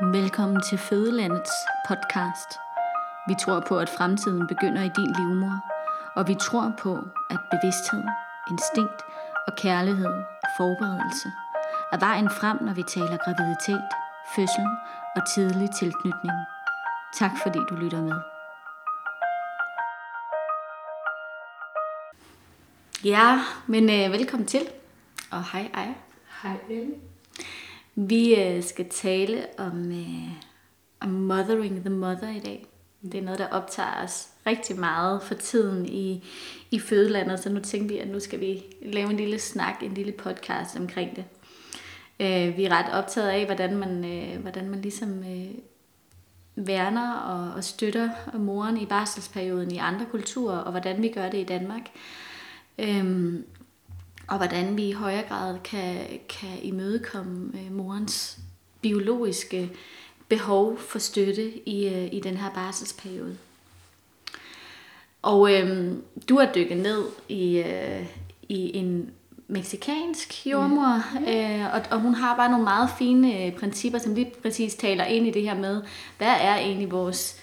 Velkommen til Fødelandets podcast. Vi tror på, at fremtiden begynder i din livmor, og vi tror på, at bevidsthed, instinkt og kærlighed og forberedelse er vejen frem, når vi taler graviditet, fødsel og tidlig tilknytning. Tak fordi du lytter med. Ja, men øh, velkommen til. Og hej Aya. Hej Ellie. Vi øh, skal tale om, øh, om mothering the mother i dag. Det er noget, der optager os rigtig meget for tiden i, i fødelandet, så nu tænkte vi, at nu skal vi lave en lille snak, en lille podcast omkring det. Øh, vi er ret optaget af, hvordan man, øh, hvordan man ligesom øh, værner og, og støtter moren i barselsperioden i andre kulturer, og hvordan vi gør det i Danmark. Øhm, og hvordan vi i højere grad kan, kan imødekomme øh, morens biologiske behov for støtte i, øh, i den her barselsperiode. Og øh, du har dykket ned i, øh, i en meksikansk jordmor, ja. øh, og, og hun har bare nogle meget fine øh, principper, som lige præcis taler ind i det her med, hvad er egentlig vores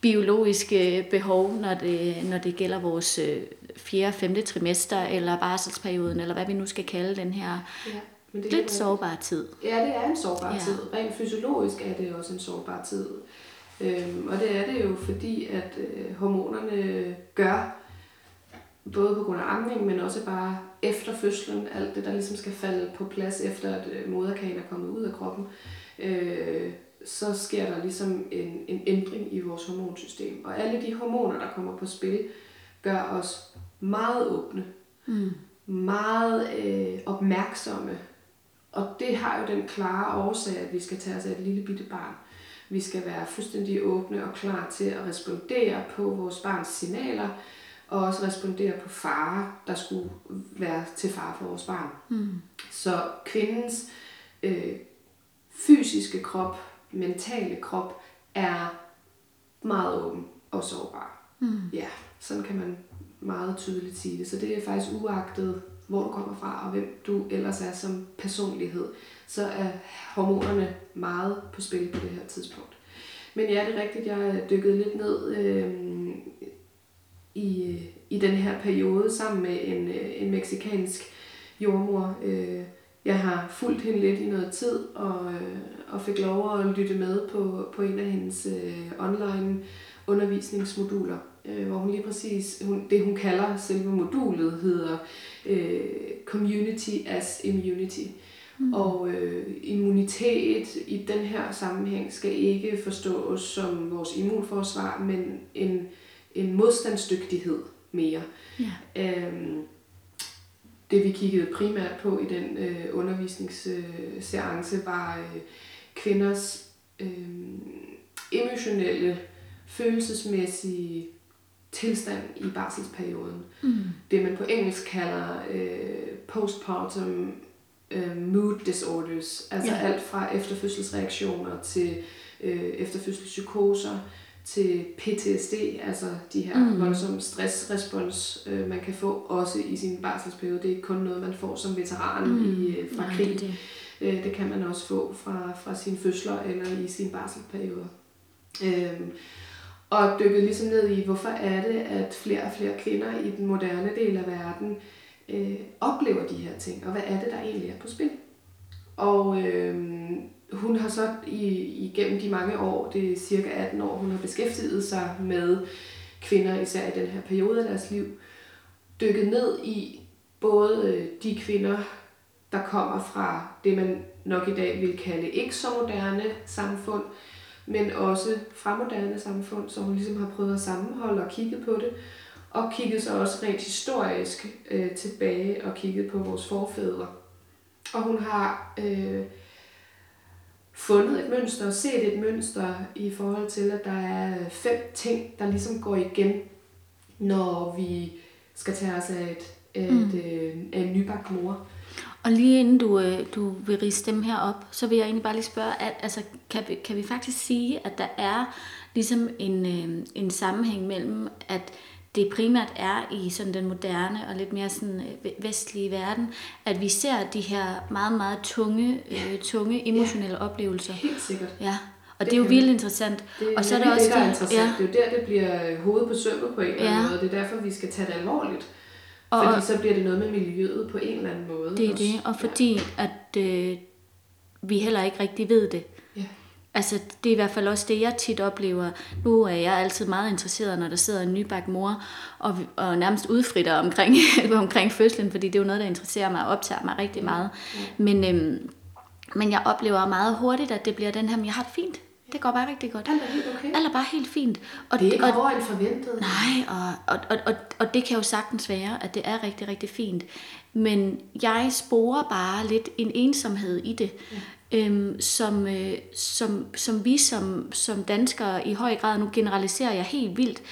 biologiske behov, når det, når det gælder vores øh, fjerde, femte trimester, eller barselsperioden, eller hvad vi nu skal kalde den her ja, men det lidt sårbare tid. Ja, det er en sårbar ja. tid. Rent fysiologisk er det også en sårbar tid. Øhm, og det er det jo, fordi at øh, hormonerne gør, både på grund af amning, men også bare efter fødslen, alt det, der ligesom skal falde på plads efter, at øh, moderkagen er kommet ud af kroppen, øh, så sker der ligesom en, en ændring i vores hormonsystem. Og alle de hormoner, der kommer på spil, gør os meget åbne, mm. meget øh, opmærksomme. Og det har jo den klare årsag, at vi skal tage os af et lille bitte barn. Vi skal være fuldstændig åbne og klar til at respondere på vores barns signaler, og også respondere på fare, der skulle være til fare for vores barn. Mm. Så kvindens øh, fysiske krop, mentale krop, er meget åben og sårbar. Mm. Ja, sådan kan man meget tydeligt sige det. Så det er faktisk uagtet, hvor du kommer fra og hvem du ellers er som personlighed, så er hormonerne meget på spil på det her tidspunkt. Men ja, det er rigtigt, jeg dykkede lidt ned øh, i, i den her periode sammen med en, øh, en meksikansk jordmor. Øh, jeg har fulgt hende lidt i noget tid og, øh, og fik lov at lytte med på, på en af hendes øh, online undervisningsmoduler øh, hvor hun lige præcis, hun, det hun kalder selve modulet, hedder øh, Community as Immunity. Mm. Og øh, immunitet i den her sammenhæng skal ikke forstås som vores immunforsvar, men en, en modstandsdygtighed mere. Yeah. Øhm, det vi kiggede primært på i den øh, undervisningsseance øh, var øh, kvinders øh, emotionelle, følelsesmæssige tilstand i barselsperioden. Mm. Det man på engelsk kalder øh, postpartum øh, mood disorders, altså ja. alt fra efterfødselsreaktioner til øh, efterfødselspsykoser til PTSD, altså de her mm. voldsomme stressrespons, øh, man kan få også i sin barselsperiode. Det er ikke kun noget, man får som veteran mm. i, øh, fra Nej, krig. Det. Øh, det kan man også få fra, fra sine fødsler eller i sin barselsperiode. Øh, og dykkede ligesom ned i, hvorfor er det, at flere og flere kvinder i den moderne del af verden øh, oplever de her ting, og hvad er det, der egentlig er på spil. Og øh, hun har så i, igennem de mange år, det er cirka 18 år, hun har beskæftiget sig med kvinder, især i den her periode af deres liv, dykket ned i både øh, de kvinder, der kommer fra det, man nok i dag vil kalde ikke så moderne samfund, men også fra moderne samfund, så hun ligesom har prøvet at sammenholde og kigge på det, og kigget så også rent historisk øh, tilbage og kigget på vores forfædre. Og hun har øh, fundet et mønster og set et mønster i forhold til, at der er fem ting, der ligesom går igen, når vi skal tage os af et, et, mm. øh, en nybagt mor. Og lige inden du, øh, du vil riste dem her op, så vil jeg egentlig bare lige spørge, at, altså, kan, vi, kan vi faktisk sige, at der er ligesom en, øh, en sammenhæng mellem, at det primært er i sådan den moderne og lidt mere sådan øh, vestlige verden, at vi ser de her meget, meget tunge, øh, tunge emotionelle ja. oplevelser. Helt sikkert. Ja. Og det, det er jo vildt interessant. Det, og så er der også det, der er det- interessant. ja. Det er jo der, det bliver hovedet på sømmet på en eller anden Ja. måde. Det er derfor, vi skal tage det alvorligt. Og- Fordi så bliver det noget med miljøet på en eller anden måde. Det er også. det, og fordi at øh, vi heller ikke rigtig ved det. Ja. Altså, det er i hvert fald også det, jeg tit oplever. Nu er jeg altid meget interesseret, når der sidder en nybagt mor og, og nærmest udfritter omkring, omkring fødslen, fordi det er jo noget, der interesserer mig og optager mig rigtig meget. Men, øhm, men jeg oplever meget hurtigt, at det bliver den her, men jeg har det fint. Det går bare rigtig godt. Alt er helt okay. Alt er bare helt fint. Og Det er ikke og, hårdere end forventet. Nej, og, og, og, og, og det kan jo sagtens være, at det er rigtig, rigtig fint. Men jeg sporer bare lidt en ensomhed i det, ja. øhm, som, øh, som, som vi som, som danskere i høj grad, nu generaliserer jeg helt vildt,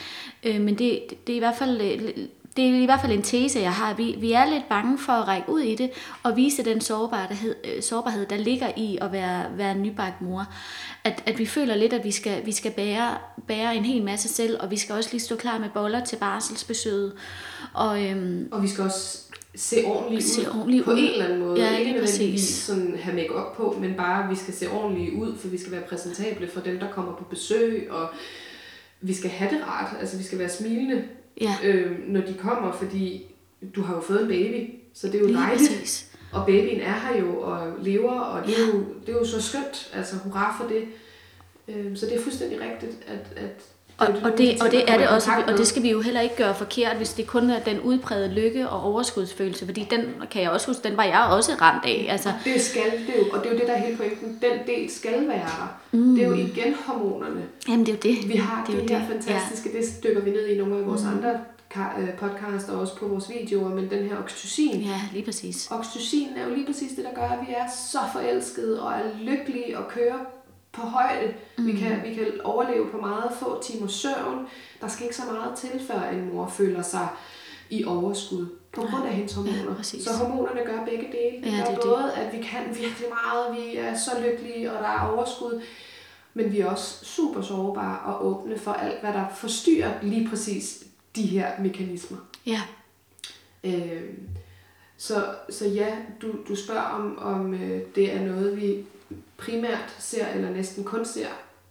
øh, men det, det er i hvert fald... Øh, det er i hvert fald en tese, jeg har. Vi, vi er lidt bange for at række ud i det og vise den sårbarhed, øh, sårbarhed der ligger i at være, være nybagt mor. At, at vi føler lidt, at vi skal, vi skal bære, bære en hel masse selv, og vi skal også lige stå klar med boller til barselsbesøget. Og, øhm, Og vi skal også se ordentligt ud Se ordentligt på ud. en eller anden måde. Ja, ikke nødvendigvis præcis. sådan have make på, men bare, vi skal se ordentligt ud, for vi skal være præsentable for dem, der kommer på besøg, og vi skal have det rart. Altså, vi skal være smilende, ja, øh, når de kommer, fordi du har jo fået en baby, så det er jo lige dejligt. præcis. Og babyen er her jo og lever, og det er, jo, det er jo så skønt. Altså, hurra for det. Øh, så det er fuldstændig rigtigt, at... at Og, og, det, de og det er det også, og det skal vi jo heller ikke gøre forkert, hvis det kun er den udprægede lykke og overskudsfølelse, fordi den kan jeg også huske, den var jeg også ramt af. Altså, Det skal det jo, og det er jo det, der er hele pointen. Den del skal være der. Mm. Det er jo igen hormonerne. jamen det er jo det. Vi har det er det, jo det her fantastiske, ja. det dykker vi ned i nogle af vores mm. andre øh, podcasts og også på vores videoer, men den her oxytocin. Ja, lige præcis. Oxytocin er jo lige præcis det, der gør, at vi er så forelskede og er lykkelige og kører på højde. Mm. Vi, kan, vi kan overleve på meget få timer søvn. Der skal ikke så meget til, før en mor føler sig i overskud på grund af hendes hormoner. præcis. så hormonerne gør begge dele. Ja, det det gør er det. både, at vi kan virkelig meget, vi er så lykkelige, og der er overskud, men vi er også super sårbare og åbne for alt, hvad der forstyrrer lige præcis de her mekanismer. Ja, Øh, så, så ja, du, du spørger om, om øh, det er noget, vi primært ser, eller næsten kun ser,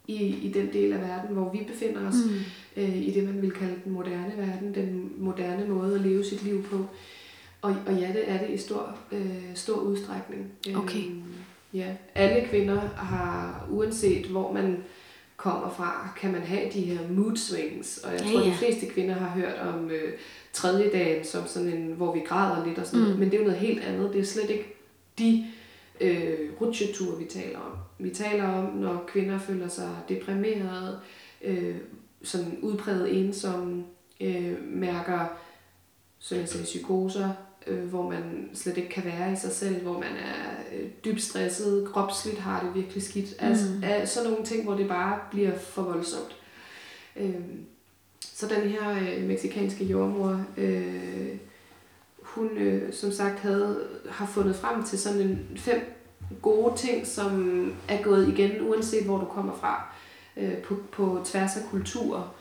i, i den del af verden, hvor vi befinder os, mm. øh, i det, man vil kalde den moderne verden, den moderne måde at leve sit liv på. Og, og ja, det er det i stor, øh, stor udstrækning. Okay. Øh, ja, alle kvinder har, uanset hvor man kommer fra, kan man have de her mood swings. Og jeg Ja, tror, ja. de fleste kvinder har hørt om øh, tredje dagen som sådan en, hvor vi græder lidt og sådan noget. Mm. Men det er jo noget helt andet. Det er slet ikke de øh, rutsjeture, vi taler om. Vi taler om, når kvinder føler sig deprimerede, øh, sådan udpræget ensomme, øh, mærker, som jeg sagde, psykoser, øh, hvor man slet ikke kan være i sig selv, hvor man er øh, dybt stresset, kropsligt har det virkelig skidt. Mm. Altså, er sådan nogle ting, hvor det bare bliver for voldsomt. Øh, så den her øh, meksikanske jordmor, øh, hun øh, som sagt havde, har fundet frem til sådan en fem gode ting, som er gået igen, uanset hvor du kommer fra, øh, på, på tværs af kulturer,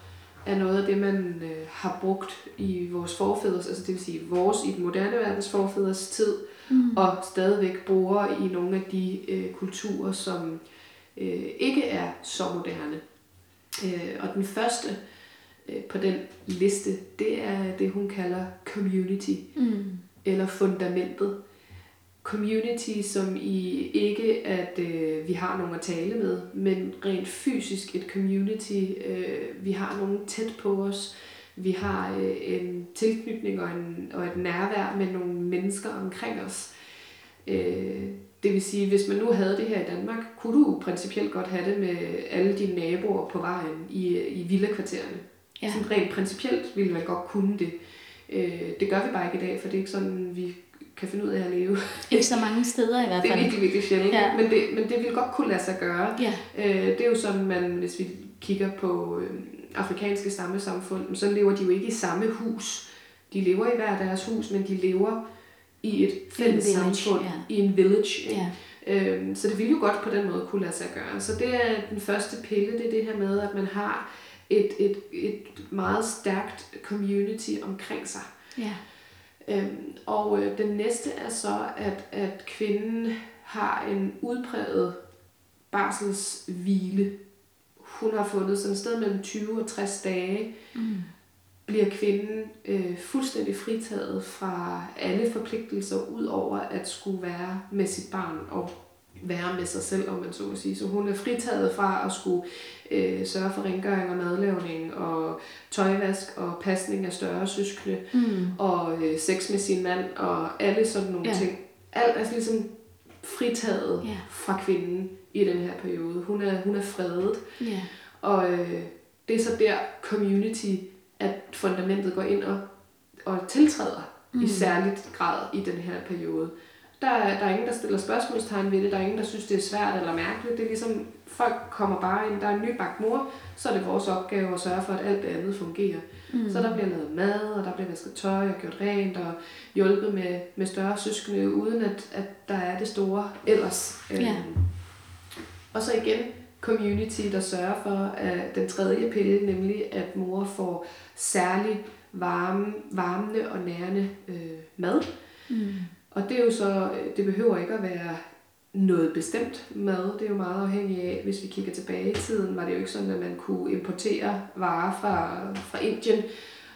er noget af det, man øh, har brugt i vores forfædres, altså det vil sige vores i den moderne verdens forfædres tid, mm. og stadigvæk bruger i nogle af de øh, kulturer, som øh, ikke er så moderne. Øh, og den første øh, på den liste, det er det, hun kalder community, mm. eller fundamentet. Community, som i ikke, at øh, vi har nogen at tale med, men rent fysisk et community. Øh, vi har nogen tæt på os. Vi har øh, en tilknytning og, en, og et nærvær med nogle mennesker omkring os. Øh, det vil sige, hvis man nu havde det her i Danmark, kunne du principielt godt have det med alle dine naboer på vejen i, i villakvartererne. Ja. Sådan rent principielt ville man godt kunne det. Øh, det gør vi bare ikke i dag, for det er ikke sådan, vi kan finde ud af at leve. ikke så mange steder i hvert Det er fald. virkelig, virkelig sjældent, Ja. men, det, men det vil godt kunne lade sig gøre. Ja, Øh, det er jo sådan, man, hvis vi kigger på øh, afrikanske stammesamfund, så lever de jo ikke i samme hus. De lever i hver deres hus, men de lever i et fælles samfund, ja. i en village. ja. Øhm, så det vil jo godt på den måde kunne lade sig gøre. Så det er den første pille, det er det her med, at man har et, et, et meget stærkt community omkring sig. Ja. Øhm, og øh, den næste er så, at, at kvinden har en udpræget barselshvile. Hun har fundet sådan et sted mellem 20 og 60 dage, Mm. bliver kvinden øh, fuldstændig fritaget fra alle forpligtelser, ud over at skulle være med sit barn og være med sig selv, om man så må sige. Så hun er fritaget fra at skulle øh, sørge for rengøring og madlavning og tøjvask og pasning af større søskende Mm. og øh, sex med sin mand og alle sådan nogle Ja. ting. Alt er ligesom fritaget Ja. fra kvinden i den her periode. Hun er, hun er fredet, Ja. og øh, det er så der community, at fundamentet går ind og, og tiltræder mm. i særligt grad i den her periode. Der er, der er ingen, der stiller spørgsmålstegn ved det. Der er ingen, der synes, det er svært eller mærkeligt. Det er ligesom, folk kommer bare ind. Der er en ny bagt mor, så er det vores opgave at sørge for, at alt det andet fungerer. Mm. Så der bliver lavet mad, og der bliver vasket tøj og gjort rent og hjulpet med, med større søskende, uden at, at der er det store ellers. Ja. Øhm, Og så igen community, der sørger for at den tredje pille, nemlig at mor får særlig varme, varmende og nærende øh, mad. Mm. Og det er jo så, det behøver ikke at være noget bestemt mad. Det er jo meget afhængigt af, hvis vi kigger tilbage i tiden, var det jo ikke sådan, at man kunne importere varer fra, fra Indien.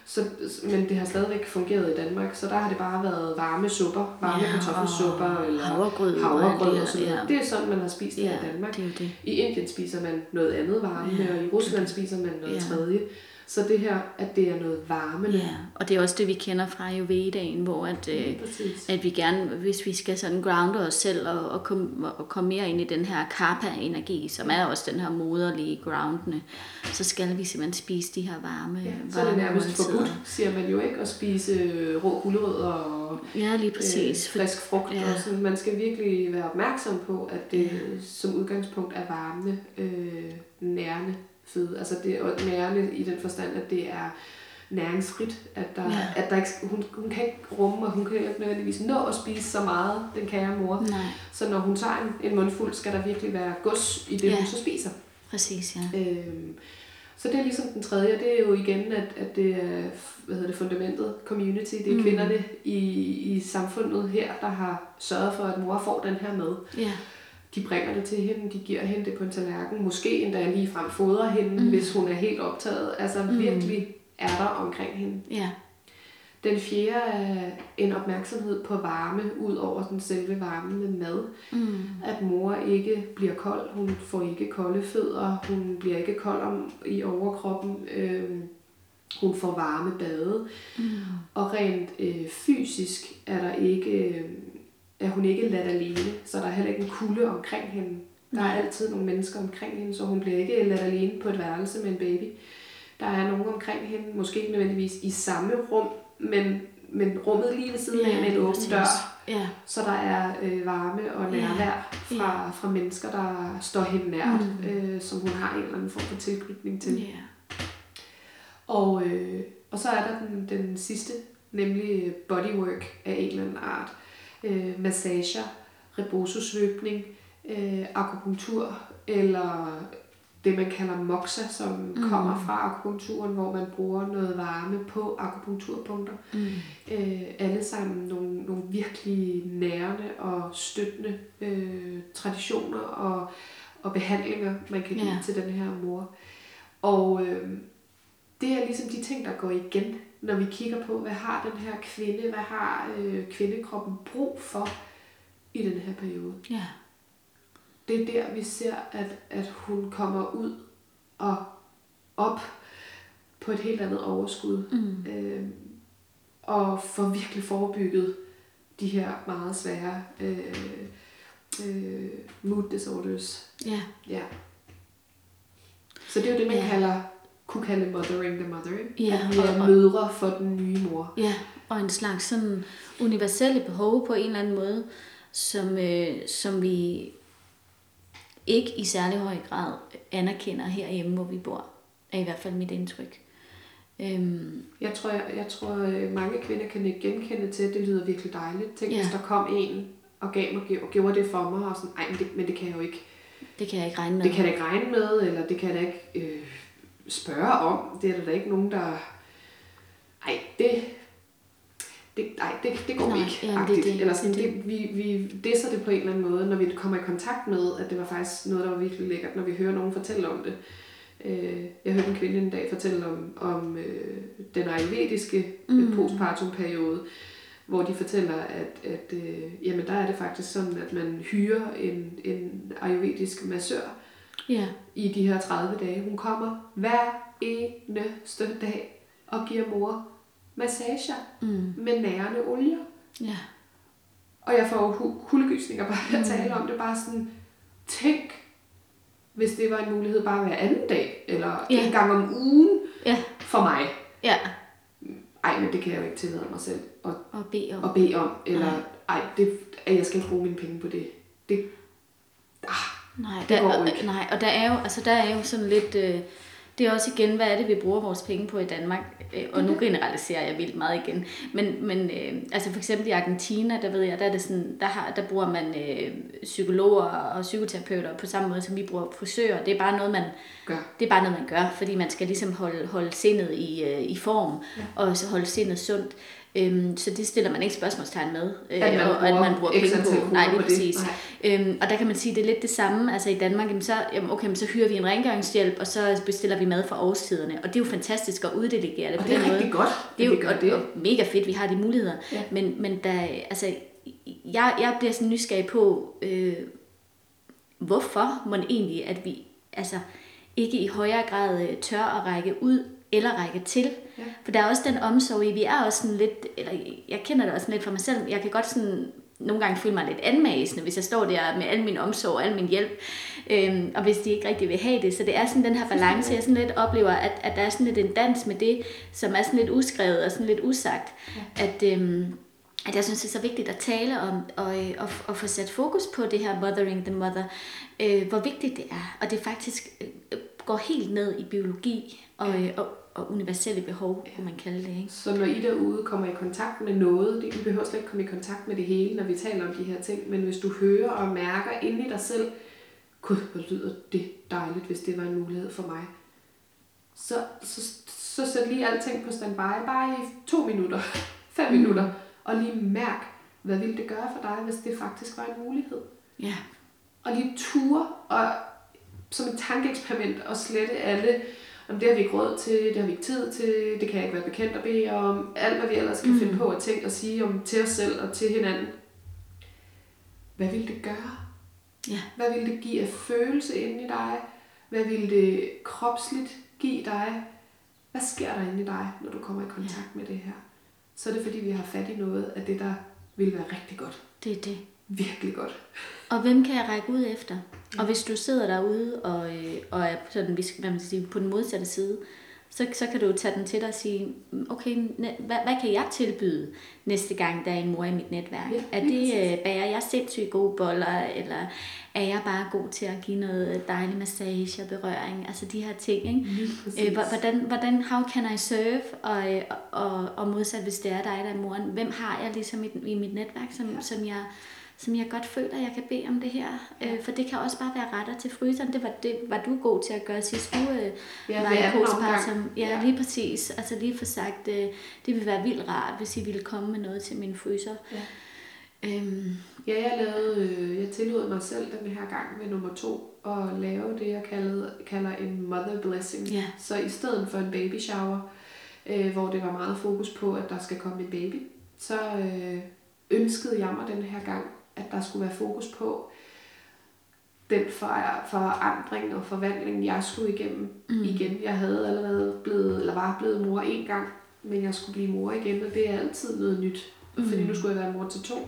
Så, men det har stadigvæk fungeret i Danmark, så der har det bare været varme supper, varme Ja, kartoffelsupper eller havregrød havregrød og det sådan ja. Det er sådan, man har spist det Ja, i Danmark. det det. I Indien spiser man noget andet varme, Ja, og i Rusland spiser man noget ja. tredje. Så det her, at det er noget varme. Ja, og det er også det, vi kender fra Ayurvedaen, hvor at, øh, præcis. at vi gerne, hvis vi skal sådan grounde os selv og, og, komme, og komme mere ind i den her karpa-energi, som er også den her moderlige groundende, så skal vi simpelthen spise de her varme, Ja, så er det varme nærmest måltider. forbudt, siger man jo ikke, at spise øh, rå gulerødder og Ja, lige præcis. øh, frisk frugt. ja. Ja. Og sådan. Man skal virkelig være opmærksom på, at det som udgangspunkt er varme, øh, nærende føde. Altså det er nærende i den forstand, at det er næringsfrit, at der, Ja. at der ikke, hun, hun kan ikke rumme, og hun kan ikke nødvendigvis nå at spise så meget, den kære mor. nej, Så når hun tager en, en mundfuld, skal der virkelig være gods i det, Ja. hun så spiser. præcis, ja. Øhm, så det er ligesom den tredje, og det er jo igen, at, at det er hvad hedder det, fundamentet, community, det er mm. kvinderne i, i samfundet her, der har sørget for, at mor får den her med. Ja, De bringer det til hende, de giver hende det på en tallerken, måske endda lige frem fodrer hende, Mm. hvis hun er helt optaget. Altså Mm. mm. virkelig er der omkring hende. ja, Den fjerde er en opmærksomhed på varme, ud over den selve varme med mad. mm. At mor ikke bliver kold, hun får ikke kolde fødder, hun bliver ikke kold om, i overkroppen, øh, hun får varme bade. Mm. Og rent øh, fysisk er der ikke, øh, er hun ikke ladt alene, så der er heller ikke en kulde omkring hende. Der er altid nogle mennesker omkring hende, så hun bliver ikke ladt alene på et værelse med en baby. Der er nogen omkring hende, måske ikke nødvendigvis i samme rum, men, men rummet lige ved siden af med en åben dør. Ja, Så der er øh, varme og Ja. nærvær fra, fra mennesker, der står hende nært, Mm. øh, som hun har en eller anden form for tilknytning til. ja, Og, øh, og så er der den, den sidste, nemlig bodywork af en eller anden art. Øh, massager, rebososvøbning, øh, akupunktur, eller det man kalder moxa, som Mm. mm. kommer fra akupunkturen, hvor man bruger noget varme på akupunkturpunkter. mm. Øh, alle sammen nogle, nogle virkelig nærende og støttende øh, traditioner og, og behandlinger, man kan give ja. til den her mor. Og øh, det er ligesom de ting, der går igen, når vi kigger på, hvad har den her kvinde, hvad har øh, kvindekroppen brug for i den her periode. ja, Det er der, vi ser, at, at hun kommer ud og op på et helt andet overskud. mm. Øh, og får virkelig forebygget de her meget svære øh, øh, mood disorders. ja, Ja. Så det er jo det, man Ja. kalder, kunne kalde mothering the mother. Ikke? Ja, At vi er og- mødre for den nye mor. Ja, og en slags sådan universelle behov på en eller anden måde, som, øh, som vi ikke i særlig høj grad anerkender herhjemme, hvor vi bor. Er i hvert fald mit indtryk. Øhm, Jeg tror, jeg, jeg tror øh, mange kvinder kan ikke genkende til, at det lyder virkelig dejligt. Tænk, Ja. hvis der kom en og gav mig, og gjorde det for mig, og sådan, ej, men det, men det kan jeg jo ikke. det kan jeg ikke regne med. Det kan jeg ikke regne med, eller det kan jeg da ikke øh, spørge om. Det er der da ikke nogen, der... Ej, det, det, nej, det, det går Nej, ikke. ja, agtigt. det det. Eller sådan, Det det, vi, vi disser det på en eller anden måde, når vi kommer i kontakt med, at det var faktisk noget, der var virkelig lækkert, når vi hører nogen fortælle om det. Øh, Jeg hørte en kvinde en dag fortælle om, om øh, den ayurvediske mm. postpartum-periode, hvor de fortæller, at, at øh, jamen, der er det faktisk sådan, at man hyrer en, en ayurvedisk massør Ja. i de her 30 dage. Hun kommer hver eneste dag og giver mor massager Mm. med nærende olier. Ja. Og jeg får kuldegysninger bare at tale om det. Bare sådan, tænk, hvis det var en mulighed bare hver anden dag, eller Ja. en gang om ugen Ja. for mig. Ja. Ej, men det kan jeg jo ikke tillade mig selv at, Og bede om. at bede om. Eller, Nej. ej, det, at jeg skal bruge mine penge på det. Det, Nej, Det der, går ikke. nej, og der er jo, altså der er jo sådan lidt, øh, det er også igen, hvad er det, vi bruger vores penge på i Danmark? Øh, og nu generaliserer jeg vildt meget igen. Men, men øh, altså for eksempel i Argentina, der ved jeg, der, er det sådan, der, har, der bruger man øh, psykologer og psykoterapeuter på samme måde, som vi bruger frisører. Det er bare noget, man, gør. det er bare noget, man gør, fordi man skal ligesom holde, holde sindet i, øh, i form, ja. og så holde sindet sundt. Øhm, så det stiller man ikke spørgsmålstegn med, øh, At man og, at man bruger penge på. Nej, lige det. præcis. Nej. Øhm, og der kan man sige, det er lidt det samme. Altså i Danmark, jamen, så, jamen, okay, men så hyrer vi en rengøringshjælp, og så bestiller vi mad fra årstiderne. Og det er jo fantastisk at uddelegere det Og på det er den rigtig måde. godt, Det er at jo og, det. Og mega fedt, vi har de muligheder. Ja. Men, men der, altså, jeg, jeg bliver sådan nysgerrig på, øh, hvorfor man egentlig, at vi altså, ikke i højere grad øh, tør at række ud eller række til. Ja. For der er også den omsorg i, vi er også sådan lidt, eller jeg kender det også lidt for mig selv, jeg kan godt sådan nogle gange føle mig lidt anmæsende, hvis jeg står der med al min omsorg og al min hjælp, øhm, og hvis de ikke rigtig vil have det. Så det er sådan den her balance, jeg sådan lidt oplever, at, at der er sådan lidt en dans med det, som er sådan lidt uskrevet og sådan lidt usagt. Ja. At, øhm, at jeg synes, det er så vigtigt at tale om og, øh, og, og få sat fokus på det her mothering the mother, øh, hvor vigtigt det er. Og det faktisk øh, går helt ned i biologi og, øh, og, og universelle behov, kunne man kalde det. Ikke? Så når I derude kommer i kontakt med noget, det, I behøver slet ikke komme i kontakt med det hele, når vi taler om de her ting, men hvis du hører og mærker inde i dig selv, gud, hvor lyder det dejligt, hvis det var en mulighed for mig, så, så, så sæt lige alting på standby, bare i to minutter, fem minutter, og lige mærk, hvad ville det gøre for dig, hvis det faktisk var en mulighed. Ja. Og lige ture og som et tankeeksperiment og slette alle, om det har vi ikke råd til, det har vi ikke tid til, det kan jeg ikke være bekendt at bede om, alt hvad vi ellers kan mm. finde på at tænke og sige om til os selv og til hinanden. Hvad vil det gøre? Ja. Hvad vil det give af følelse inde i dig? Hvad vil det kropsligt give dig? Hvad sker der inde i dig, når du kommer i kontakt med det her? Så er det fordi, vi har fat i noget af det, der vil være rigtig godt. Det er det. Virkelig godt. Og hvem kan jeg række ud efter? Og hvis du sidder derude og, øh, og er sådan, hvad man skal sige, på den modsatte side, så, så kan du tage den til dig og sige, "Mm, okay, ne- hvad, hvad kan jeg tilbyde næste gang, der er en mor i mit netværk? Ja, er det, øh, bager jeg sindssygt gode boller, eller er jeg bare god til at give noget dejlig massage og berøring? Altså de her ting, ikke? Øh, hvor- hvordan, hvordan, how can I serve? Og, øh, og, og modsat, hvis det er dig, der er moren, hvem har jeg ligesom i, i mit netværk, som, ja. som, jeg, som jeg godt føler, jeg kan bede om det her? Øh, for det kan også bare være retter til fryseren. Det var, det var du god til at gøre sidst du øh, Ja, var anden postpartum. omgang. Ja, Ja. lige præcis. Altså lige for sagt, øh, det ville være vildt rart, hvis I ville komme med noget til min fryser. Ja. Øhm, Ja, jeg lavede, øh, jeg tillod mig selv den her gang med nummer to at lave det, jeg kalder, kalder en mother blessing. Ja. Så i stedet for en baby shower, øh, hvor det var meget fokus på, at der skal komme en baby, så øh, ønskede jeg mig den her gang, at der skulle være fokus på den for, forandring og forvandling, jeg skulle igennem mm. igen. Jeg havde allerede blevet, eller var blevet mor en gang, men jeg skulle blive mor igen, og det er altid noget nyt. Mm. Fordi nu skulle jeg være mor til to.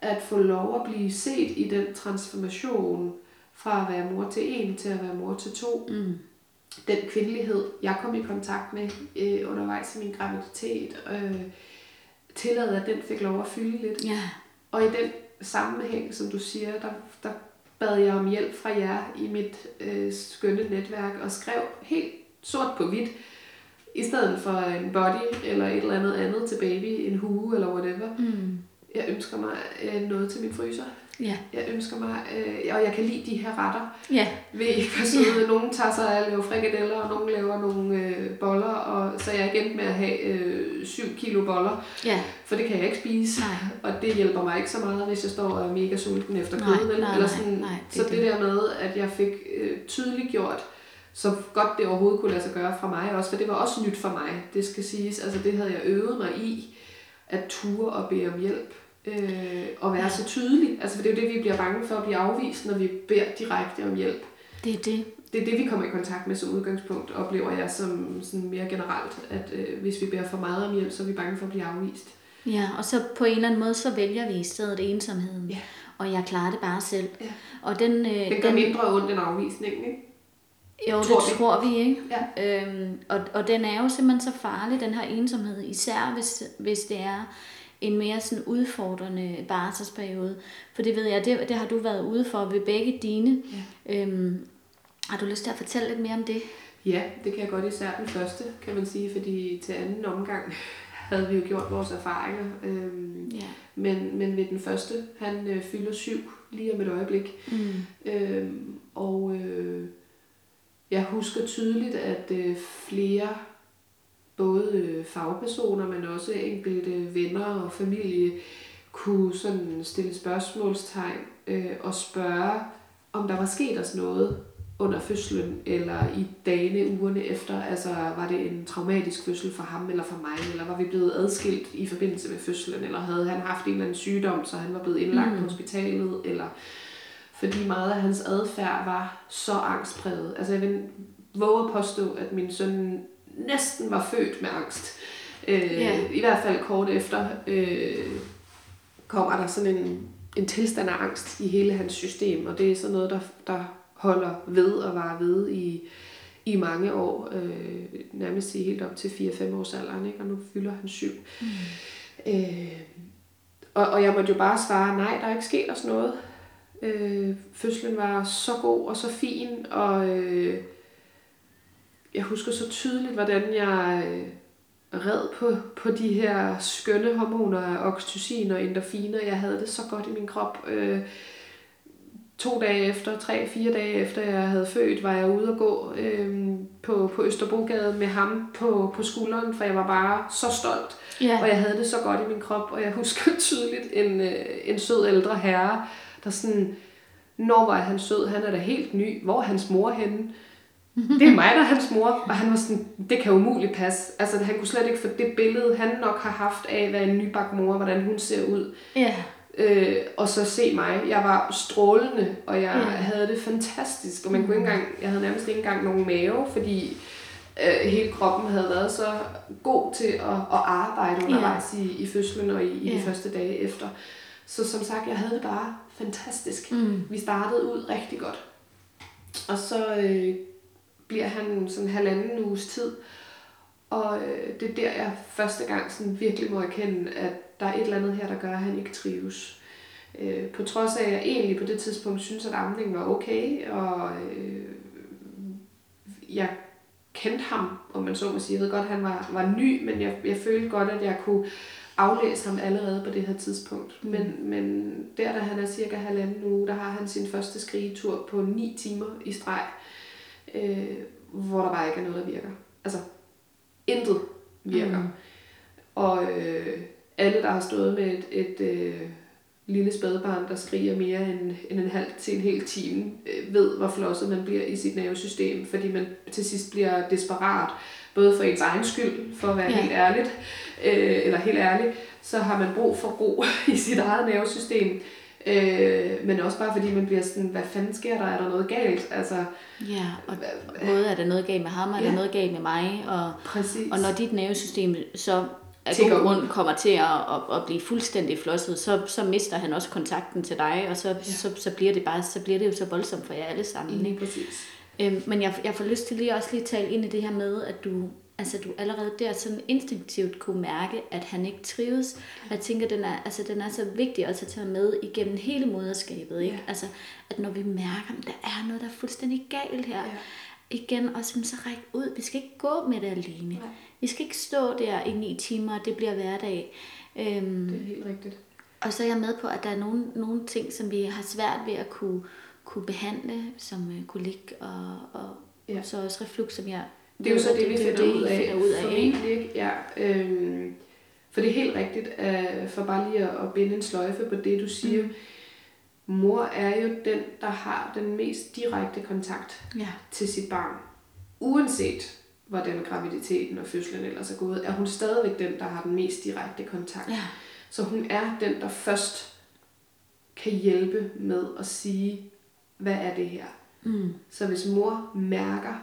At få lov at blive set i den transformation fra at være mor til en til at være mor til to. mm, Den kvindelighed, jeg kom i kontakt med øh, undervejs i min graviditet, øh, tillade, at den fik lov at fylde lidt. ja, Og i den sammenhæng, som du siger, der, der bad jeg om hjælp fra jer i mit øh, skønne netværk og skrev helt sort på hvidt, i stedet for en body eller et eller andet andet til baby, en hue eller whatever. mm, ønsker mig øh, noget til min fryser. Ja. Jeg ønsker mig, øh, og jeg kan lide de her retter. Ja. Ved I episode, ja. nogen tager sig af at lave frikadeller, og nogen laver nogle øh, boller, og så er jeg igen med at have øh, 7 kilo boller, Ja. for det kan jeg ikke spise. Nej. Og det hjælper mig ikke så meget, hvis jeg står og er mega sulten efter Nej, kød. vel? nej, Eller nej, sådan, nej, det så det, det. der med, at jeg fik øh, tydeligt gjort, så godt det overhovedet kunne lade sig gøre fra mig også, for det var også nyt for mig, det skal siges. Altså det havde jeg øvet mig i, at ture og bede om hjælp. Øh, og være så tydelig. Altså for det er jo det, vi bliver bange for at blive afvist, når vi beder direkte om hjælp. Det er det. Det er det, vi kommer i kontakt med som udgangspunkt, oplever jeg som sådan mere generelt, at øh, hvis vi beder for meget om hjælp, så er vi bange for at blive afvist. Ja, og så på en eller anden måde, så vælger vi i stedet ensomheden. Ja. Og jeg klarer det bare selv. Ja. Og den, øh, Det gør mindre ondt end afvisningen, ikke? Jo, tror det vi. tror vi, ikke? Ja. Øhm, og, og den er jo simpelthen så farlig, den her ensomhed, især hvis, hvis det er en mere sådan udfordrende barselsperiode. For det ved jeg, det, det har du været ude for ved begge dine. Ja. Øhm, har du lyst til at fortælle lidt mere om det? Ja, det kan jeg godt især den første, kan man sige, fordi til anden omgang havde vi jo gjort vores erfaringer. Øhm, Ja. men, men ved den første, han øh, fylder syv lige om et øjeblik. Mm. Øhm, og øh, jeg husker tydeligt, at øh, flere, både øh, fagpersoner, men også enkelte venner og familie, kunne sådan stille spørgsmålstegn øh, og spørge, om der var sket os noget under fødslen, eller i dagene, ugerne efter. Altså, var det en traumatisk fødsel for ham eller for mig, eller var vi blevet adskilt i forbindelse med fødslen, eller havde han haft en eller anden sygdom, så han var blevet indlagt mm. på hospitalet, eller fordi meget af hans adfærd var så angstpræget. Altså jeg vil våge at påstå, at min søn næsten var født med angst. Øh, Ja. I hvert fald kort efter øh, kommer der sådan en, en tilstand af angst i hele hans system, og det er sådan noget, der, der holder ved og varer ved i, i mange år, øh, nærmest i helt op til 4-5 års alderen, ikke? og nu fylder han syv. Mm. Øh, og, og jeg måtte jo bare svare, nej, der er ikke sket os noget. Øh, fødslen var så god og så fin, og øh, jeg husker så tydeligt, hvordan jeg øh, red på, på de her skønne hormoner oxytocin og endorfiner. Jeg havde det så godt i min krop. Øh, to dage efter, tre, fire dage efter jeg havde født, var jeg ude at gå øh, på, på Østerbrogade med ham på, på skulderen, for jeg var bare så stolt. Ja. Og jeg havde det så godt i min krop, og jeg husker tydeligt en, øh, en sød ældre herre, der sådan, når var han sød, han er da helt ny, hvor er hans mor henne? Det er mig, der er hans mor. Og han var sådan, det kan umuligt passe. Altså, han kunne slet ikke få det billede, han nok har haft af, hvad en nybagt mor, hvordan hun ser ud. Ja. Øh, og så se mig. Jeg var strålende, og jeg Ja. ja. havde det fantastisk. Og man kunne ikke engang, jeg havde nærmest ikke engang nogen mave, fordi øh, hele kroppen havde været så god til at, at arbejde undervejs i, i fødslen og i, i Ja. de første dage efter. Så som sagt, jeg havde det bare fantastisk. Mm. Vi startede ud rigtig godt. Og så øh, bliver han sådan halvanden uges tid. Og øh, det er der, jeg første gang sådan virkelig må erkende, at der er et eller andet her, der gør, at han ikke trives. Øh, på trods af, at jeg egentlig på det tidspunkt synes, at amningen var okay, og øh, jeg kendte ham, om man så må sige. Jeg ved godt, at han var, var ny, men jeg, jeg følte godt, at jeg kunne aflæse ham allerede på det her tidspunkt. Mm. Men, men der, da han er cirka halvanden uge, der har han sin første skrigetur på 9 timer i streg, øh, hvor der bare ikke er noget, der virker. Altså, intet virker. Mm. Og øh, alle, der har stået med et, et øh, lille spædbarn, der skriger mere end, end en halv til en hel time, øh, ved, hvor flosset man bliver i sit nervesystem, fordi man til sidst bliver desperat, både for ens egen skyld, for at være ja. helt ærligt, øh, eller helt ærlig, så har man brug for ro i sit eget nervesystem, øh, men også bare fordi man bliver sådan, hvad fanden sker der, er der noget galt? Altså, Ja, og både er der noget galt med ham, og er der Ja. noget galt med mig, og, præcis. og når dit nervesystem så af god grund kommer til at, at, at blive fuldstændig flosset, så, så mister han også kontakten til dig, og så, ja. så, så, bliver det bare, så bliver det jo så voldsomt for jer alle sammen. Ikke? Præcis. Øhm, men jeg, jeg får lyst til lige også lige at tale ind i det her med, at du, altså du allerede der sådan instinktivt kunne mærke, at han ikke trives. Jeg tænker, den er, altså, den er så vigtig også at tage med igennem hele moderskabet. Ikke? Ja. Altså, at når vi mærker, at der er noget, der er fuldstændig galt her, Ja. igen, og så, ræk ud. Vi skal ikke gå med det alene. Nej. Vi skal ikke stå der i ni timer, og det bliver hverdag. Øhm, Det er helt rigtigt. Og så er jeg med på, at der er nogle, nogle ting, som vi har svært ved at kunne, kunne behandle, som øh, kolik og, og Ja. ja. så også reflux, som jeg Det er jo så det, vi er finder ud af. finder ud af formentlig, ikke? Ja, øhm, for det er helt rigtigt, øh, for bare lige at, at binde en sløjfe på det, du siger. Mm. Mor er jo den, der har den mest direkte kontakt Ja. til sit barn. Uanset hvordan graviditeten og fødslen ellers er gået, er hun stadigvæk den, der har den mest direkte kontakt. Ja. Så hun er den, der først kan hjælpe med at sige, hvad er det her? Mm. Så hvis mor mærker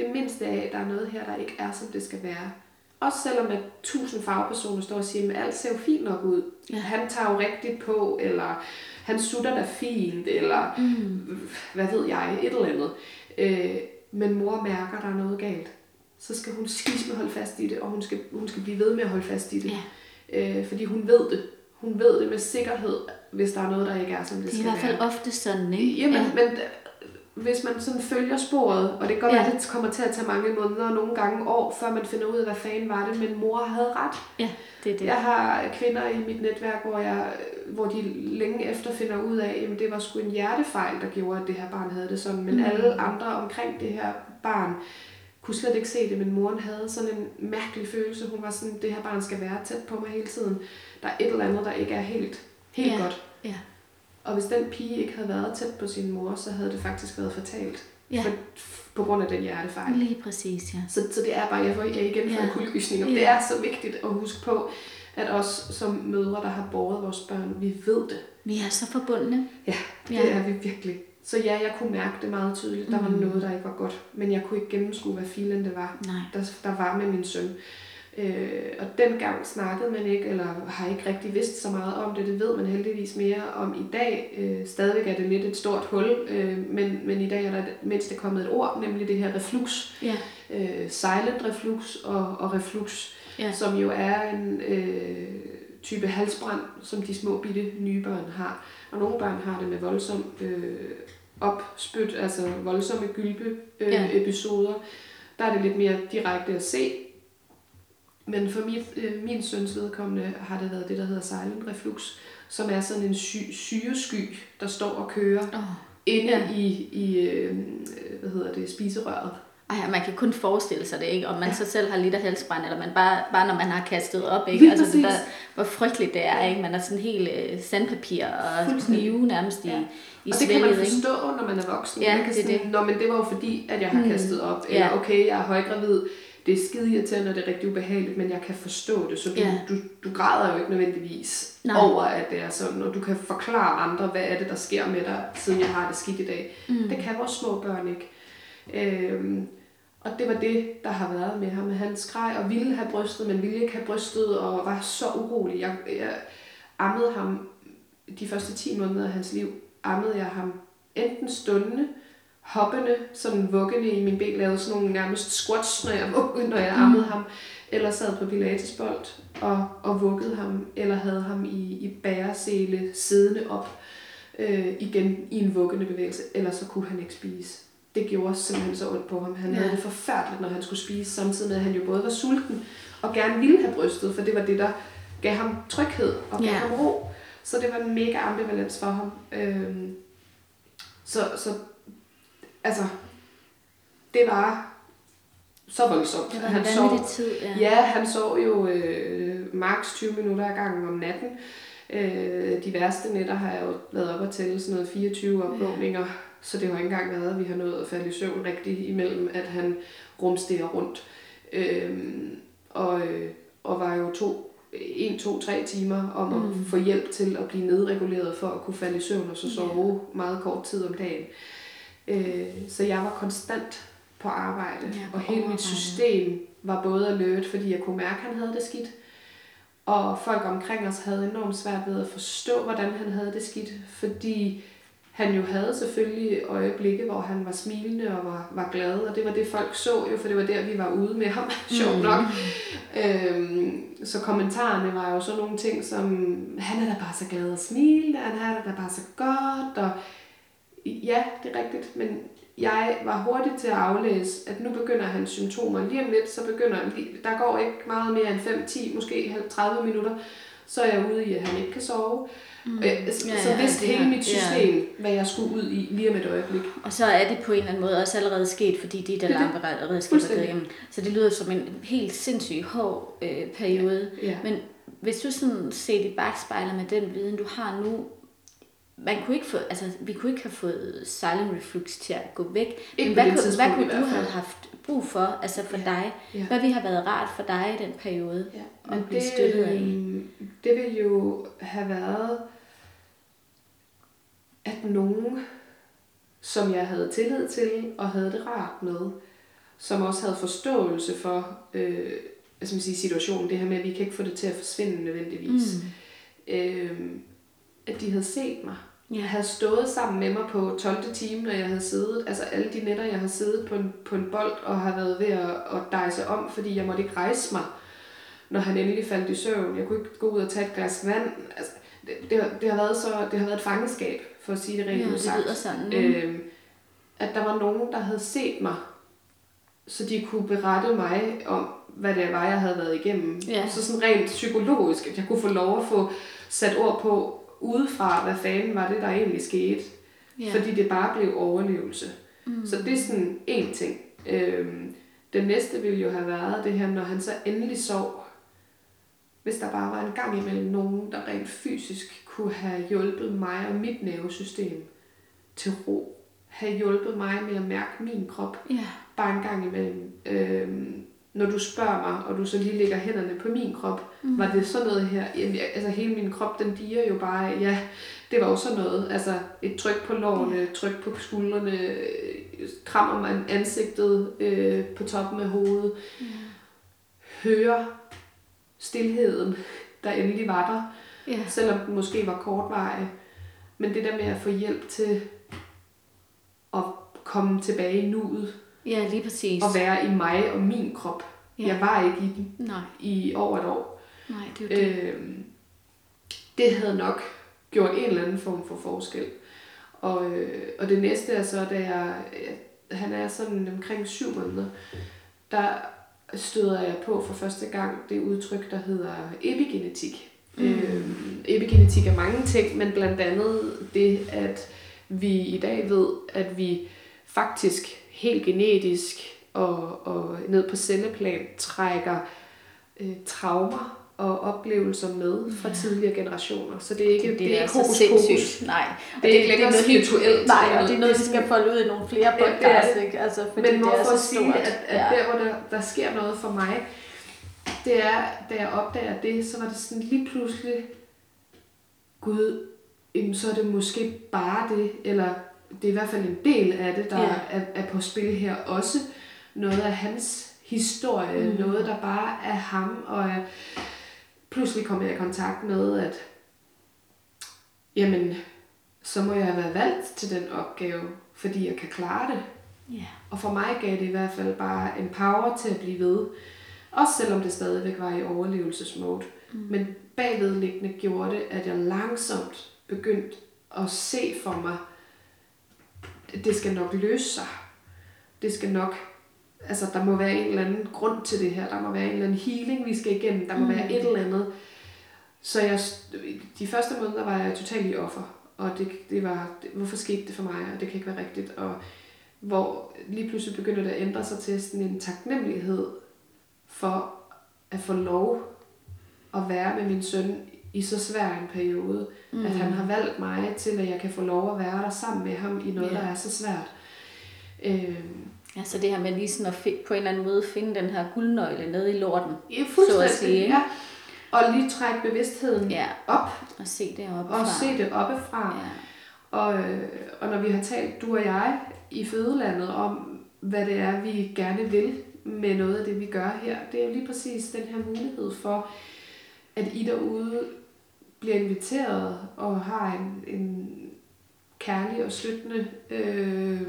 det mindste af, at der er noget her, der ikke er, som det skal være. Også selvom at tusind fagpersoner står og siger, at alt ser jo fint nok ud. Ja. Han tager jo rigtigt på, eller han sutter da fint, eller Mm. hvad ved jeg, et eller andet. Øh, men mor mærker, at der er noget galt. Så skal hun skisme holde fast i det, og hun skal, hun skal blive ved med at holde fast i det. Ja. Øh, fordi hun ved det. Hun ved det med sikkerhed, hvis der er noget, der ikke er, som det, Det er i skal hvert fald være. ofte sådan, ikke? Jamen, ja. men hvis man sådan følger sporet, og det kan godt Ja. være, at det kommer til at tage mange måneder og nogle gange år, før man finder ud af, hvad fanden var det, men mor havde ret. ja, det er det. Jeg har kvinder i mit netværk, hvor, jeg, hvor de længe efter finder ud af, at det var sgu en hjertefejl, der gjorde, at det her barn havde det sådan. Men Mm. alle andre omkring det her barn kunne slet ikke se det, men moren havde sådan en mærkelig følelse. Hun var sådan, det her barn skal være tæt på mig hele tiden. Der er et eller andet, der ikke er helt, helt Ja. godt. Ja. Og hvis den pige ikke havde været tæt på sin mor, så havde det faktisk været fatalt. Ja. For, på grund af den hjertefejl. Lige præcis, ja. Så, så det er bare, jeg får jeg igen for Ja. en kuldegysning. Og Ja. det er så vigtigt at huske på, at os som mødre, der har båret vores børn, vi ved det. Vi er så forbundne. Ja, det Ja. er vi virkelig. Så ja, jeg kunne mærke det meget tydeligt. Der var Mm. noget, der ikke var godt. Men jeg kunne ikke gennemskue, hvad filen det var, Nej. der, der var med min søn. Øh, og dengang snakkede man ikke, eller har ikke rigtig vidst så meget om det. Det ved man heldigvis mere om i dag. Øh, stadigvæk er det lidt et stort hul, øh, men, men i dag er der mindst kommet et ord, nemlig det her reflux. Ja. Øh, silent reflux og, og reflux, Ja. som jo er en øh, type halsbrand, som de små bitte nye børn har. Og nogle børn har det med voldsom øh, opspyt, altså voldsomme gylpe øh, Ja. ja. episoder. Der er det lidt mere direkte at se. Men for mit, øh, min søns vedkommende har det været det, der hedder silent reflux, som er sådan en sy- syresky, der står og kører Oh. inde Ja. i, i øh, hvad hedder det, spiserøret. Ej, man kan kun forestille sig det, ikke? Om man ja. så selv har lidt af halsbrand, eller man bare, bare når man har kastet op, ikke? Lige altså det der, hvor frygteligt det er, ikke? Man er sådan helt øh, sandpapir og knive nærmest i, Ja. i og det kan man svælget, ikke? forstå, når man er voksen. Ja, man kan det sådan, det. Nå, men det var jo fordi, at jeg har Hmm. kastet op. Ja. Eller okay, jeg er højgravid. Det er skide irriterende, og det er rigtig ubehageligt, men jeg kan forstå det. Så du, Ja. du, du græder jo ikke nødvendigvis Nej. Over, at det er sådan. Og du kan forklare andre, hvad er det, der sker med dig, siden jeg har det skidt i dag. Mm. Det kan vores små børn ikke. Øhm, og det var det, der har været med ham. Han skreg og ville have brystet, men ville ikke have brystet, og var så urolig. Jeg, jeg ammede ham de første 10 måneder af hans liv, ammede jeg ham enten stående, hoppende, sådan vuggende i min ben, lavede sådan nogle nærmest squats, når jeg, vuggede, når jeg ammede ham, eller sad på pilatesbold og, og vuggede ham, eller havde ham i, i bæresele siddende op øh, igen i en vuggende bevægelse, eller så kunne han ikke spise. Det gjorde simpelthen så ondt på ham. Han Ja. havde det forfærdeligt, når han skulle spise, samtidig med, at han jo både var sulten og gerne ville have brystet, for det var det, der gav ham tryghed og gav Ja. ham ro. Så det var en mega ambivalens for ham. Øhm, så, så, altså, det var så voldsomt. Det var han sov, tid, ja. Ja, han sov jo øh, maks 20 minutter ad gangen om natten. Øh, de værste nætter har jeg jo været op og tælle sådan noget 24 opvågninger, så det har ikke engang været, at vi har nået at falde i søvn rigtigt imellem, at han rumsterer rundt. Øh, og, øh, og var jo to, en, to, tre timer om at Mm. få hjælp til at blive nedreguleret for at kunne falde i søvn og så Ja. sove meget kort tid om dagen. Øh, så jeg var konstant på arbejde, Ja, på og hele mit system var både alert, fordi jeg kunne mærke, at han havde det skidt, og folk omkring os havde enormt svært ved at forstå, hvordan han havde det skidt, fordi han jo havde selvfølgelig øjeblikke, hvor han var smilende og var, var glad, og det var det, folk så jo, for det var der, vi var ude med ham, sjovt Mm. nok. Øhm, så kommentarerne var jo sådan nogle ting som, han er da bare så glad og smilende, han det da bare så godt, og ja, det er rigtigt, men jeg var hurtig til at aflæse, at nu begynder hans symptomer. Lige om lidt, så begynder, der går ikke meget mere end 5, 10, måske 30 minutter, så er jeg ude i, at han ikke kan sove. Mm. Øh, så, Ja, så ja, vidste det hele mit system, ja. hvad jeg skulle ud i lige om et øjeblik. Og så er det på en eller anden måde også allerede sket, fordi de der Det er det. lamperedskaber er gået Fuldstændig. igennem. Så det lyder som en helt sindssygt hård øh, periode. Ja. Men hvis du sådan set i bagspejler med den viden, du har nu, man kunne ikke få, altså, vi kunne ikke have fået silent reflux til at gå væk. Ikke Men hvad, kunne, hvad kunne du have haft brug for, altså for dig? Ja. Hvad ville have været rart for dig i den periode? Ja, bliver det, støttet af. øhm, det ville jo have været, at nogen, som jeg havde tillid til og havde det rart med, som også havde forståelse for øh, hvad skal man sige, situationen, det her med, at vi kan ikke få det til at forsvinde nødvendigvis, mm. øh, at de havde set mig. Ja. Jeg havde stået sammen med mig på 12. time, når jeg havde siddet, altså alle de nætter, jeg har siddet på en, på en bold og har været ved at, at dejse om, fordi jeg måtte ikke rejse mig, når han endelig faldt i søvn. Jeg kunne ikke gå ud og tage et glas vand. Altså, det, det, har, det, har været så, det har været et fangeskab, for at sige det rent Ja, det sagt. sådan. Øh, at der var nogen, der havde set mig, så de kunne berette mig om, hvad det var, jeg havde været igennem. Ja. Så sådan rent psykologisk, at jeg kunne få lov at få sat ord på udefra, hvad fanden var det, der egentlig skete. Ja. Fordi det bare blev overlevelse. Mm. Så det er sådan en ting. Øhm, den næste ville jo have været det her, når han så endelig sov. Hvis der bare var en gang imellem nogen, der rent fysisk kunne have hjulpet mig og mit nervesystem til ro. Have hjulpet mig med at mærke min krop Ja. bare en gang imellem. Øhm, når du spørger mig, og du så lige lægger hænderne på min krop, mm. var det sådan noget her? Jamen, jeg- altså hele min krop, den diger jo bare, ja, det var jo sådan noget. Altså et tryk på lårene, tryk på skuldrene, øh, kram om an- ansigtet øh, på toppen af hovedet. Mm. Høre stillheden, der endelig var der, Ja. selvom den måske var kortvarig. Men det der med at få hjælp til at komme tilbage i nuet, ja, lige præcis. at være i mig og min krop. Ja. Jeg var ikke i den Nej, i over et år. nej, det er det. Øh, det havde nok gjort en eller anden form for forskel. Og, øh, og det næste er så, da jeg, han er sådan omkring syv måneder, der støder jeg på for første gang det udtryk, der hedder epigenetik. Mm. Øh, epigenetik er mange ting, men blandt andet det, at vi i dag ved, at vi faktisk helt genetisk og, og ned på celleplan trækker øh, traumer og oplevelser med fra tidligere generationer. Så det er ikke, det, det er ikke så sindssygt. Nej. Det er ikke længere noget, spirituelt. Nej, og det er noget, vi skal folde ud i nogle flere Ja, det er podcasts, det. ikke? Altså, fordi Men det er hvorfor sige, stort. at, at ja. der, hvor der, der sker noget for mig, det er, da jeg opdager det, så var det sådan lige pludselig, gud, jamen, så er det måske bare det, eller det er i hvert fald en del af det, der Ja. er, er på spil her også. Noget af hans historie, Mm. noget der bare er ham, og jeg, pludselig kom jeg i kontakt med, at jamen, så må jeg være valgt til den opgave, fordi jeg kan klare det. Ja. Og for mig gav det i hvert fald bare en power til at blive ved. Også selvom det stadigvæk var i overlevelsesmode. Mm. Men bagvedliggende gjorde det, at jeg langsomt begyndte at se for mig, det skal nok løse sig. Det skal nok, altså der må være en eller anden grund til det her. Der må være en eller anden healing, vi skal igennem. Der må mm. være et eller andet. Så jeg, de første måneder var jeg totalt i offer. Og det, det var, hvorfor skete det for mig, og det kan ikke være rigtigt. Og hvor lige pludselig begynder det at ændre sig til sådan en taknemmelighed for at få lov at være med min søn i så svær en periode, mm. at han har valgt mig til, at jeg kan få lov at være der sammen med ham i noget, yeah. der er så svært. Øhm, Ja, så det her med lige sådan at fi- på en eller anden måde finde den her guldnøgle nede i lorten. ja, Så at sige, ja. Og lige trække bevidstheden Ja, op, og se det oppe og se det oppefra. Ja. Og, øh, og når vi har talt, du og jeg, i fødelandet om, hvad det er, vi gerne vil med noget af det, vi gør her, det er jo lige præcis den her mulighed for, at I derude bliver inviteret og har en, en kærlig og støttende øh,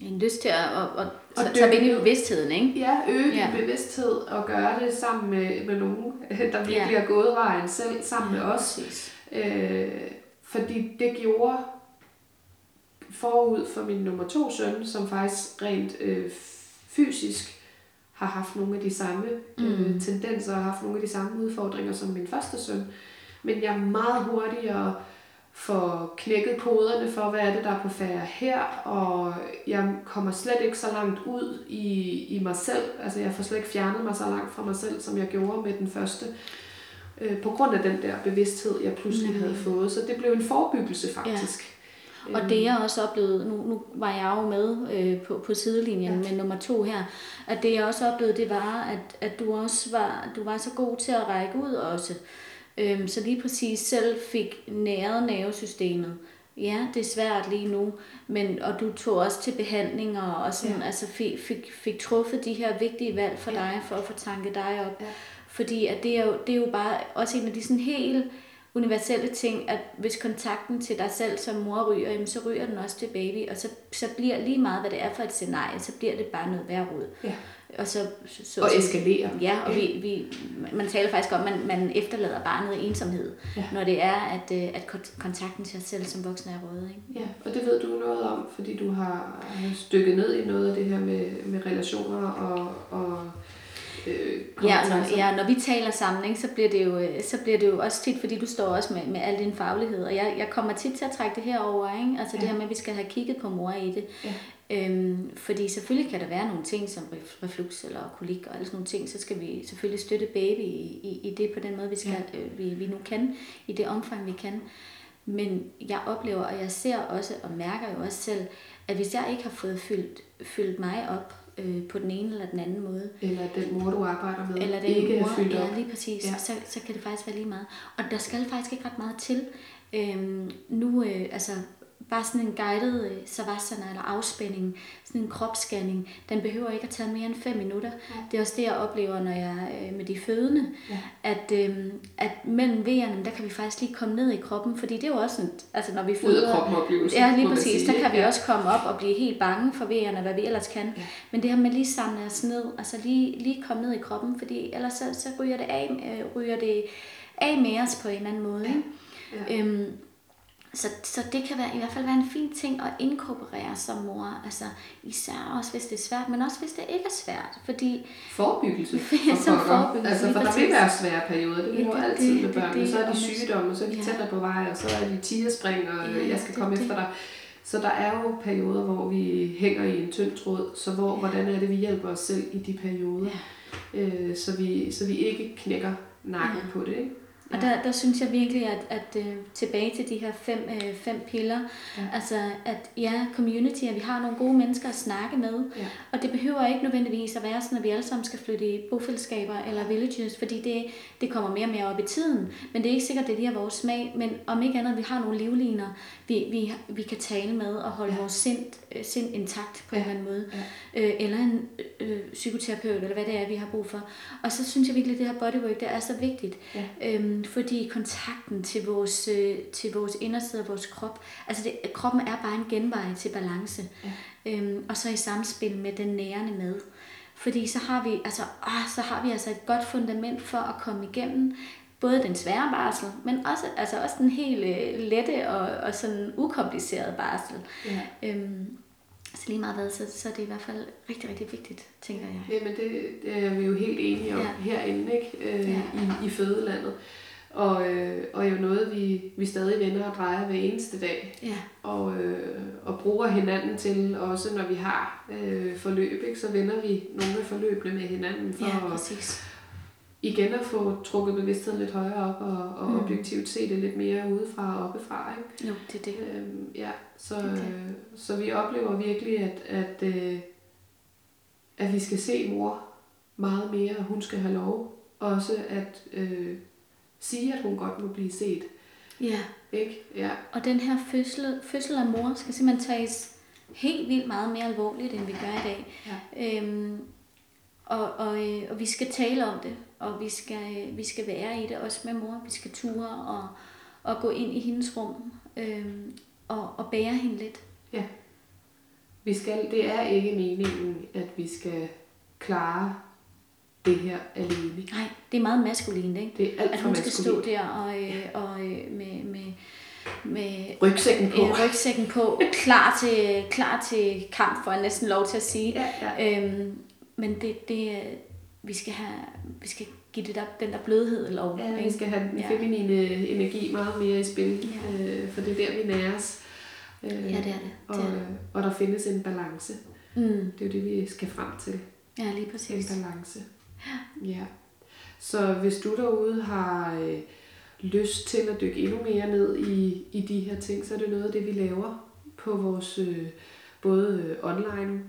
En lyst til at, at, at, Og at tage ind i bevidstheden, ikke? ja, øge din Ja. bevidsthed og gøre det sammen med, med nogen, der virkelig Ja. har gået vejen selv, sammen med os. Præcis. Øh, fordi det gjorde forud for min nummer to søn, som faktisk rent øh, fysisk har haft nogle af de samme mm. øh, tendenser og haft nogle af de samme udfordringer som min første søn. Men jeg er meget hurtigere for knækket koderne for, hvad er det, der er på færre her, og jeg kommer slet ikke så langt ud i, i mig selv. Altså, jeg får slet ikke fjernet mig så langt fra mig selv, som jeg gjorde med den første, øh, på grund af den der bevidsthed, jeg pludselig mm. havde fået. Så det blev en forebyggelse, faktisk. Ja. Og det jeg også oplevede, nu, nu var jeg jo med øh, på, på sidelinjen ja. med nummer to her, at det jeg også oplevede, det var, at, at du også var, du var så god til at række ud også. Øhm, så lige præcis selv fik næret nervesystemet. Ja, det er svært lige nu, men, og du tog også til behandlinger og sådan, ja. altså fik, fik, fik truffet de her vigtige valg for ja. dig, for at få tanket dig op. Ja. Fordi at det, er jo, det er jo bare også en af de sådan helt universelle ting, at hvis kontakten til dig selv som mor ryger, jamen, så ryger den også til baby, og så, så bliver lige meget, hvad det er for et scenarie, så bliver det bare noget værd ud. Ja. Og, så, så, og eskalere. Ja, og vi, vi, man taler faktisk om, at man, man efterlader barnet i ensomhed, ja. når det er, at, øh, at kontakten til os selv som voksne er røde. Ikke? Ja, og det ved du noget om, fordi du har stykket ned i noget af det her med, med relationer og, og øh, ja, når, ja, når vi taler sammen, ikke, så, bliver det jo, øh, så bliver det jo også tit, fordi du står også med, med al din faglighed, og jeg, jeg kommer tit til at trække det her over, ikke? altså ja. det her med, at vi skal have kigget på mor i det. Ja. Øhm, fordi selvfølgelig kan der være nogle ting som reflux eller kolik og alle sådan nogle ting, så skal vi selvfølgelig støtte baby i, i, i det på den måde, vi, skal, ja. øh, vi, vi nu kan, i det omfang vi kan. Men jeg oplever, og jeg ser også og mærker jo også selv, at hvis jeg ikke har fået fyldt, fyldt mig op øh, på den ene eller den anden måde. Eller den mor, du arbejder med, eller den ikke mor, er fyldt op. Ja, lige præcis. Ja. Så, så kan det faktisk være lige meget. Og der skal faktisk ikke ret meget til. Øhm, nu, øh, altså bare sådan en guided øh, savasana eller afspænding, sådan en kropsscanning, den behøver ikke at tage mere end 5 minutter. Ja. Det er også det, jeg oplever, når jeg er øh, med de fødende, ja. at, øhm, at mellem V'erne, der kan vi faktisk lige komme ned i kroppen, fordi det er jo også sådan, altså når vi føder... Ud af kroppen. Ja, lige præcis. Sige. Der kan vi ja. også komme op og blive helt bange for V'erne, hvad vi ellers kan. Ja. Men det her med lige samle os ned, altså lige, lige komme ned i kroppen, fordi ellers så, så ryger det af, øh, ryger det af med os på en eller anden måde. Ja. Ja. Øhm, så, så det kan være, i hvert fald være en fin ting at inkorporere som mor. Altså, især også hvis det er svært, men også hvis det ikke er svært. Fordi forebyggelse. For som forebyggelse. Altså, for der vil være svære perioder. Det er jo altid det, med børn. Det, det, så er de sygdomme, så er de ja. tættere på vej, og så er de tigerspring, og ja, jeg skal komme det, efter dig. Så der er jo perioder, hvor vi hænger i en tynd tråd. Så hvor, ja. hvordan er det, vi hjælper os selv i de perioder? Ja. Øh, så, vi, så vi ikke knækker nakken ja. på det. Ikke? Og der, der synes jeg virkelig, at, at uh, tilbage til de her fem, uh, fem piller, ja. altså at ja, community, at vi har nogle gode mennesker at snakke med, ja. og det behøver ikke nødvendigvis at være sådan, at vi alle sammen skal flytte i bofællesskaber eller villages, fordi det, det kommer mere og mere op i tiden, men det er ikke sikkert, at det er vores smag, men om ikke andet, vi har nogle livliner, vi, vi, vi kan tale med og holde ja. vores sind, uh, sind intakt på ja. en eller anden måde, ja. uh, eller en uh, psykoterapeut, eller hvad det er, vi har brug for. Og så synes jeg virkelig, at det her bodywork, det er så vigtigt. Ja. Øhm, fordi kontakten til vores, øh, til vores inderside af vores krop, altså det, kroppen er bare en genvej til balance. Ja. Øhm, og så i samspil med den nærende med. Fordi så har vi altså, åh, så har vi altså et godt fundament for at komme igennem både den svære barsel, men også, altså også den helt øh, lette og, og sådan ukomplicerede barsel. Ja. Øhm, så lige meget hvad, så, så er det i hvert fald rigtig, rigtig vigtigt, tænker jeg. Jamen det, det er vi jo helt enige om ja. herinde, ikke? Øh, ja. i, i fødelandet. Og, øh, og jo noget, vi, vi stadig vender og drejer hver eneste dag. Ja. Og, øh, og bruger hinanden til, også når vi har øh, forløb, ikke, så vender vi nogle af forløbene med hinanden for ja, at, igen at få trukket bevidstheden lidt højere op og, og mm. objektivt se det lidt mere udefra og oppefra. Ikke? Jo, det er det. Øhm, ja, så, det det. Øh, så vi oplever virkelig, at, at, øh, at vi skal se mor meget mere, og hun skal have lov. Også at øh, sige, at hun godt må blive set. Ja. Ikke? Ja. Og den her fødsel, fødsel af mor skal simpelthen tages helt vildt meget mere alvorligt, end vi gør i dag. Ja. Øhm, og, og, øh, og vi skal tale om det, og vi skal, vi skal være i det også med mor. Vi skal ture og, og gå ind i hendes rum øhm, og, og bære hende lidt. Ja. Vi skal, det er ikke meningen, at vi skal klare det her alene. Nej, det er meget maskulint, ikke? Det er alt for At hun skal stå der og, øh, og øh, med, med, med rygsækken på, øh, rygsækken på klar, til, klar til kamp, for jeg næsten lov til at sige. Ja, ja. Øhm, men det, det, vi skal have, vi skal give det der, den der blødhed lov. Ja, vi ikke? skal have den Ja. feminine energi meget mere i spil, Ja. øh, for det er der, vi næres. Øh, Ja, det er det. og, det, er det. og der findes en balance. Mm. Det er jo det, vi skal frem til. Ja, lige En præcis. balance. Ja. Så hvis du derude har øh, lyst til at dykke endnu mere ned i, i de her ting, så er det noget af det, vi laver på vores øh, både øh, online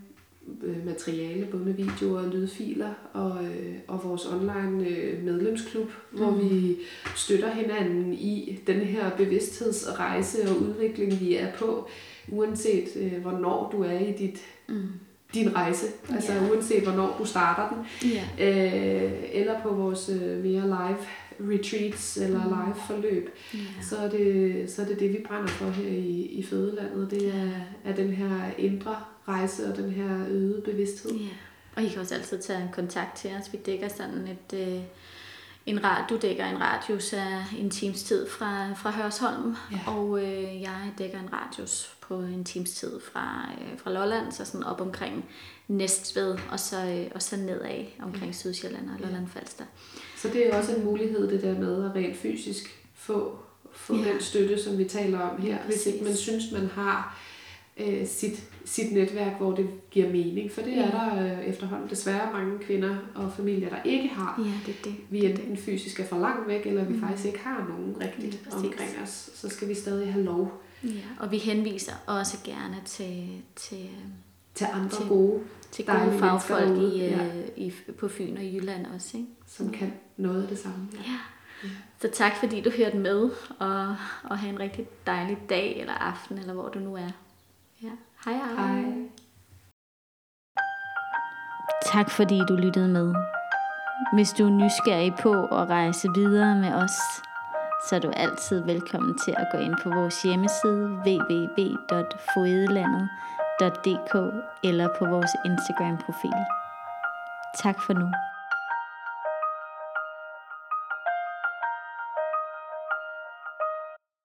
øh, materiale, både med videoer og lydfiler, og, øh, og vores online øh, medlemsklub, mm. hvor vi støtter hinanden i den her bevidsthedsrejse og udvikling, vi er på, uanset øh, hvornår du er i dit, Mm. Din rejse, altså Ja. uanset hvornår du starter den, Ja. øh, eller på vores øh, mere live retreats eller Mm. live forløb, ja. så er det, så er det det, vi brænder for her i, i fødelandet. Det er, er den her indre rejse og den her øgede bevidsthed. Ja, og I kan også altid tage kontakt til os. Vi dækker sådan et, øh, en rad, du dækker en radius af en times tid fra, fra Hørsholm, Ja. og øh, jeg dækker en radius på en times tid fra, øh, fra Lolland, så sådan op omkring Næstved, og så, øh, og så nedad omkring Sydsjælland og Lolland Falster. Så det er også en mulighed, det der med at rent fysisk få, få Ja. den støtte, som vi taler om her. Ja, hvis ikke man synes, man har øh, sit, sit netværk, hvor det giver mening. For det er Ja. der øh, efterhånden desværre mange kvinder og familier, der ikke har. Ja, det er det. vi det er enten fysisk er for langt væk, eller vi Mm. faktisk ikke har nogen rigtigt præcis. omkring os, så skal vi stadig have lov Ja, og vi henviser også gerne til, til, øh, til andre Til- gode, til gode fagfolk i, derude, øh, ja. i, på Fyn og Jylland også. Ikke? som kan noget af det samme. Ja. Ja. Så tak fordi du hørte med, og, og have en rigtig dejlig dag eller aften, eller hvor du nu er. Ja. Hej hej. Hej. Tak fordi du lyttede med. Hvis du er nysgerrig på at rejse videre med os, så er du altid velkommen til at gå ind på vores hjemmeside www.foedelandet.dk eller på vores Instagram-profil. Tak for nu.